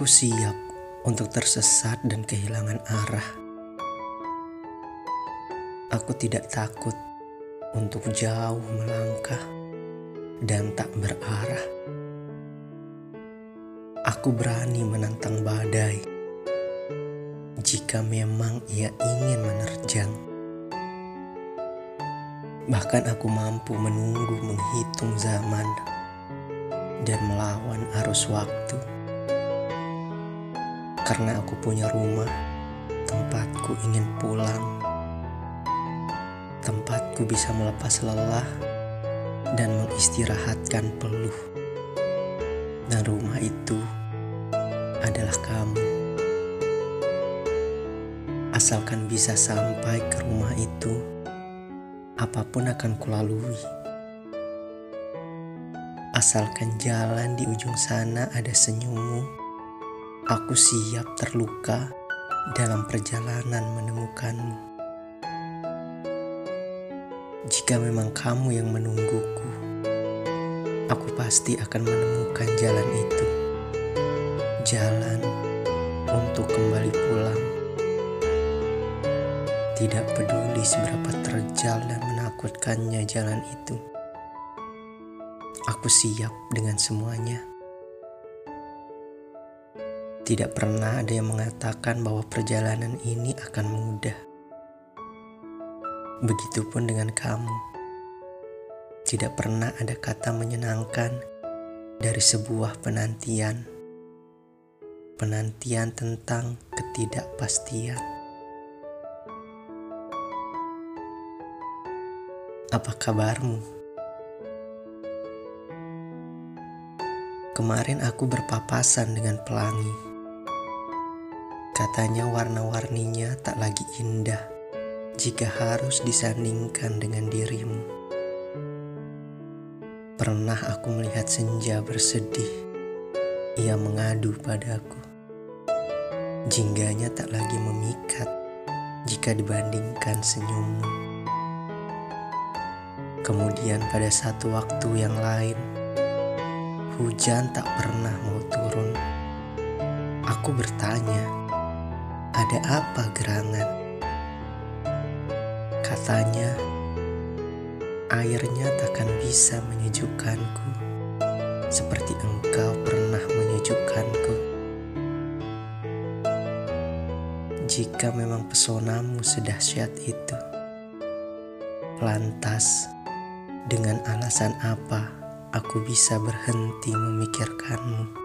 Aku siap untuk tersesat dan kehilangan arah. Aku tidak takut untuk jauh melangkah dan tak berarah. Aku berani menantang badai jika memang ia ingin menerjang. Bahkan aku mampu menunggu menghitung zaman dan melawan arus waktu. Karena aku punya rumah, tempatku ingin pulang. Tempatku bisa melepas lelah dan mengistirahatkan peluh. Dan rumah itu adalah kamu. Asalkan bisa sampai ke rumah itu, apa pun akan kulalui. Asalkan jalan di ujung sana ada senyummu Aku siap terluka dalam perjalanan menemukanmu. Jika memang kamu yang menungguku, aku pasti akan menemukan jalan itu. Jalan untuk kembali pulang. Tidak peduli seberapa terjal dan menakutkannya jalan itu. Aku siap dengan semuanya. Tidak pernah ada yang mengatakan bahwa perjalanan ini akan mudah. Begitupun dengan kamu. Tidak pernah ada kata menyenangkan dari sebuah penantian. Penantian tentang ketidakpastian. Apa kabarmu? Kemarin aku berpapasan dengan pelangi Katanya warna-warninya tak lagi indah jika harus disandingkan dengan dirimu. Pernah aku melihat senja bersedih. Ia mengadu padaku. Jingganya tak lagi memikat jika dibandingkan senyummu. Kemudian pada satu waktu yang lain, hujan tak pernah mau turun. Aku bertanya, ada apa gerangan? Katanya, airnya takkan bisa menyejukkanku seperti engkau pernah menyejukkanku. Jika memang pesonamu sedahsyat itu, lantas dengan alasan apa aku bisa berhenti memikirkanmu?